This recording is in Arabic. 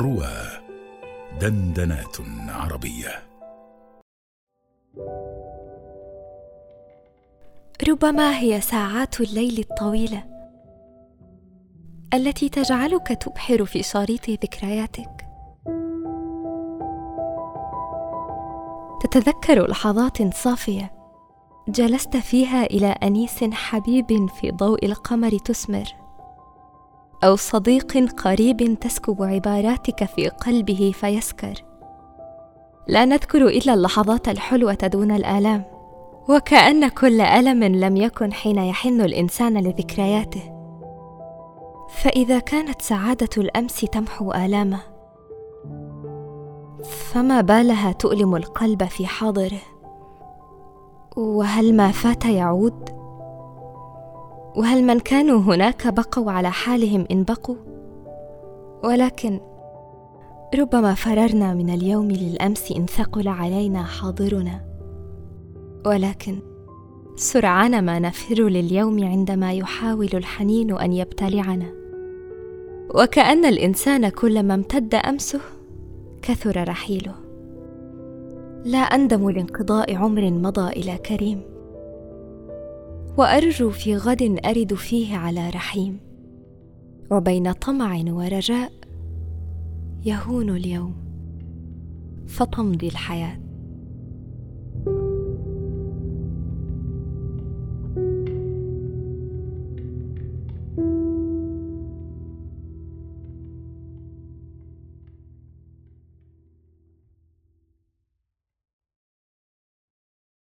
روى دندنات عربية. ربما هي ساعات الليل الطويلة التي تجعلك تبحر في شريط ذكرياتك. تتذكر لحظات صافية جلست فيها إلى أنيس حبيب في ضوء القمر تسمر. أو صديق قريب تسكب عباراتك في قلبه فيسكر. لا نذكر إلا اللحظات الحلوة دون الآلام وكأن كل ألم لم يكن حين يحن الإنسان لذكرياته. فإذا كانت سعادة الأمس تمحو آلامه فما بالها تؤلم القلب في حاضره؟ وهل ما فات يعود؟ وهل من كانوا هناك بقوا على حالهم إن بقوا؟ ولكن ربما فررنا من اليوم للأمس إن ثقل علينا حاضرنا. ولكن سرعان ما نفر لليوم عندما يحاول الحنين أن يبتلعنا. وكأن الإنسان كلما امتد أمسه كثر رحيله. لا أندم لانقضاء عمر مضى إلى كريم. وأرجو في غد أرد فيه على رحيم. وبين طمع ورجاء يهون اليوم. فتمضي الحياة.